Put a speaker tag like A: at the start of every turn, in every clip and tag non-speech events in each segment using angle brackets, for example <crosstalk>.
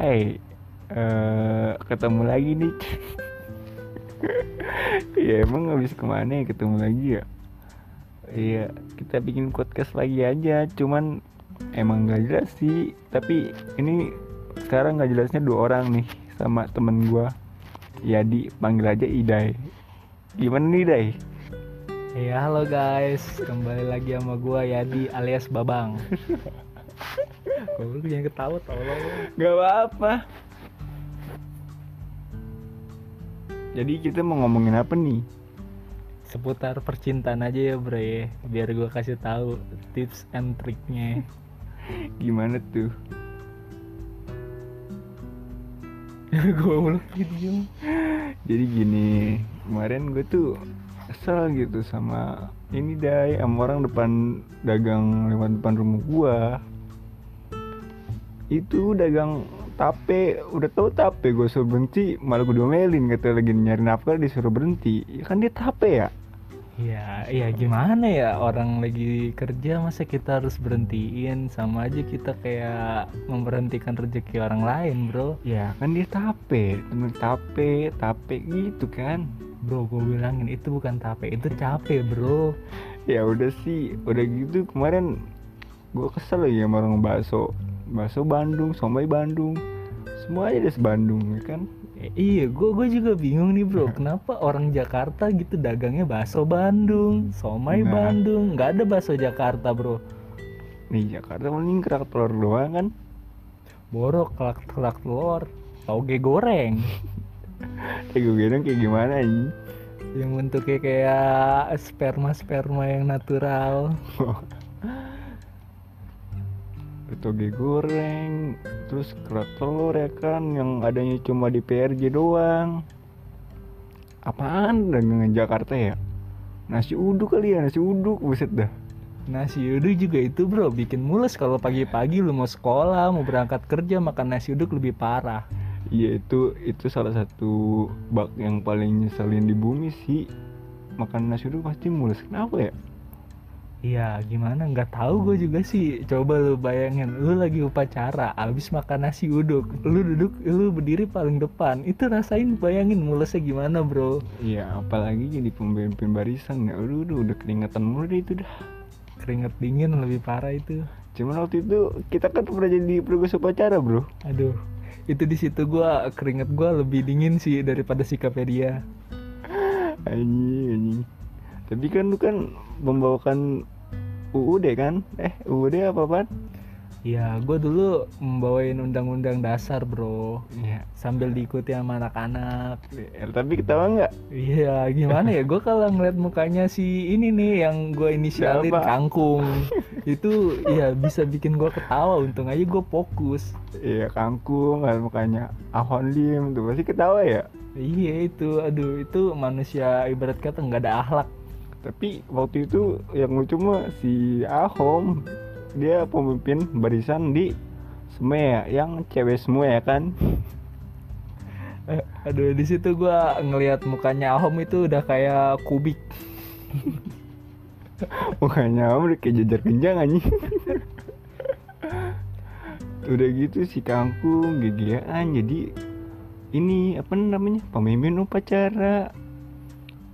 A: Hai, eh ketemu lagi nih. <laughs> ya emang habis ke mana ya ketemu lagi ya? Iya, kita bikin podcast lagi aja. Cuman emang gak jelas sih. Tapi ini sekarang gak jelasnya dua orang nih sama temen gua. Yadi panggil aja Idai. Gimana nih Idai?
B: Ya halo guys, kembali lagi sama gua Yadi alias Babang. <laughs> Goblok jangan ketawa tolong.
A: Gak apa-apa. Jadi kita mau ngomongin apa nih?
B: Seputar percintaan aja ya bre, biar gua kasih tahu tips and triknya. <laughs>
A: Gimana tuh? <laughs>
B: Goblok gitu.
A: Jadi gini, kemarin gue tuh kesel gitu sama ini dai sama orang depan dagang lewat depan rumah gua. Itu dagang tape, udah tau tape gue suruh berhenti, malah gue domelin kata lagi nyari nafkah disuruh berhenti. Ya kan dia tape ya.
B: Ya, ya gimana ya orang lagi kerja masa kita harus berhentiin sama aja kita kayak memberhentikan rezeki orang lain bro.
A: Ya kan dia tape, temen tape, tape gitu kan.
B: Bro, gue bilangin itu bukan tape, itu capek bro.
A: Ya udah sih, udah gitu kemarin gue kesel lagi sama orang bakso bakso Bandung, somai Bandung, semuanya ada Bandung ya kan.
B: Eh, iya, gue gue juga bingung nih bro, <laughs> kenapa orang Jakarta gitu dagangnya bakso Bandung, somai
A: Nah.
B: Bandung, nggak ada bakso Jakarta bro.
A: Nih Jakarta mending kerak telur doang kan.
B: Borok kelak kelak telur, toge goreng, <laughs>
A: gue bilang kayak gimana ini?
B: yang bentuknya kayak sperma sperma yang natural. <laughs>
A: Toge goreng, terus kerak telur ya kan yang adanya cuma di PRJ doang. Apaan dagangan Jakarta ya? Nasi uduk kali ya, nasi uduk, buset dah.
B: Nasi uduk juga itu bro, bikin mules kalau pagi-pagi lu mau sekolah, mau berangkat kerja makan nasi uduk lebih parah.
A: Iya itu itu salah satu bak yang paling nyeselin di bumi sih. Makan nasi uduk pasti mules. Kenapa ya?
B: Iya, gimana? Nggak tahu gue juga sih. Coba lu bayangin, lu lagi upacara, abis makan nasi uduk, lu duduk, lu berdiri paling depan. Itu rasain, bayangin mulesnya gimana, bro?
A: Iya, apalagi jadi pemimpin barisan ya. Aduh, udah, udah keringetan mulu deh itu dah.
B: Keringet dingin lebih parah itu.
A: Cuman waktu itu kita kan pernah jadi petugas upacara, Bro.
B: Aduh, itu di situ gua keringet gua lebih dingin sih daripada sikapnya dia.
A: Tapi kan lu kan membawakan UUD kan? Eh, UUD apa apaan?
B: Ya, gue dulu membawain undang-undang dasar, bro.
A: Iya.
B: Sambil diikuti sama anak-anak.
A: Eh, Tapi ketawa nggak?
B: Iya, gimana ya? Gue kalau ngeliat mukanya si ini nih yang gue inisialin
A: Siapa?
B: kangkung, <laughs> itu ya bisa bikin gue ketawa. Untung aja gue fokus.
A: Iya, kangkung, ada mukanya Ahon Lim tuh pasti ketawa ya.
B: Iya itu, aduh itu manusia ibarat kata nggak ada akhlak.
A: Tapi waktu itu yang lucu mah si Ahom dia pemimpin barisan di Semea yang cewek semua ya kan.
B: Eh, Aduh di situ gue ngelihat mukanya Ahom itu udah kayak kubik. <laughs>
A: Mukanya Ahom udah kayak jajar kenjang anjing. Udah gitu si kangkung gegean jadi ini apa namanya pemimpin upacara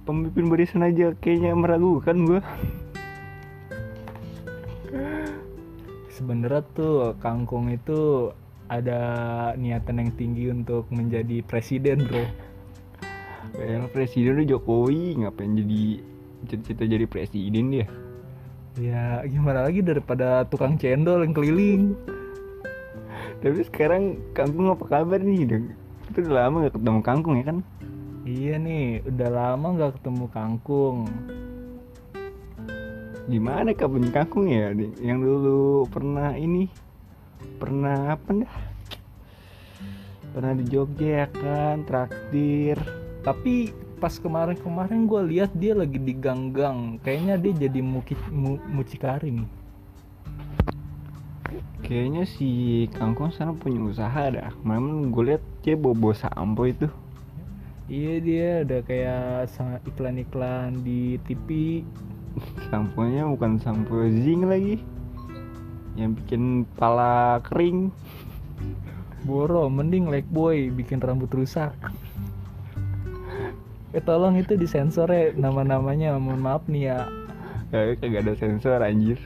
A: pemimpin barisan aja kayaknya meragukan gua
B: Sebenarnya tuh kangkung itu ada niatan yang tinggi untuk menjadi presiden bro.
A: Kayak presiden udah Jokowi ngapain jadi cita-cita jadi presiden dia
B: Ya gimana lagi daripada tukang cendol yang keliling.
A: Tapi sekarang kangkung apa kabar nih? Itu udah lama gak ketemu kangkung ya kan?
B: Iya nih, udah lama nggak ketemu kangkung.
A: Gimana kabarnya kangkung ya? Yang dulu pernah ini Pernah apa dah? Pernah di Jogja ya kan, traktir
B: Tapi pas kemarin-kemarin gue lihat dia lagi di gang-gang. Kayaknya dia jadi muki, mu, mucikari nih.
A: Kayaknya si kangkung sana punya usaha dah Kemarin gue liat dia bobo sampo itu
B: Iya dia udah kayak iklan-iklan di TV. <laughs>
A: Samponya bukan sampo zing lagi Yang bikin pala kering
B: Boro, mending like boy bikin rambut rusak. Eh tolong itu disensor ya nama-namanya, mohon maaf nih ya.
A: Kayak kagak ada sensor anjir.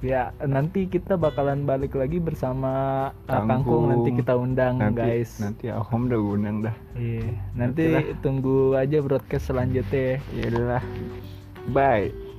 B: Ya nanti kita bakalan balik lagi bersama uh,
A: Kangkung.
B: Kangkung nanti kita undang
A: Nanti
B: guys.
A: nanti Ahom udah undang dah.
B: Iya, nanti
A: Oke lah.
B: tunggu aja broadcast selanjutnya. ya.
A: Ya udahlah. Bye.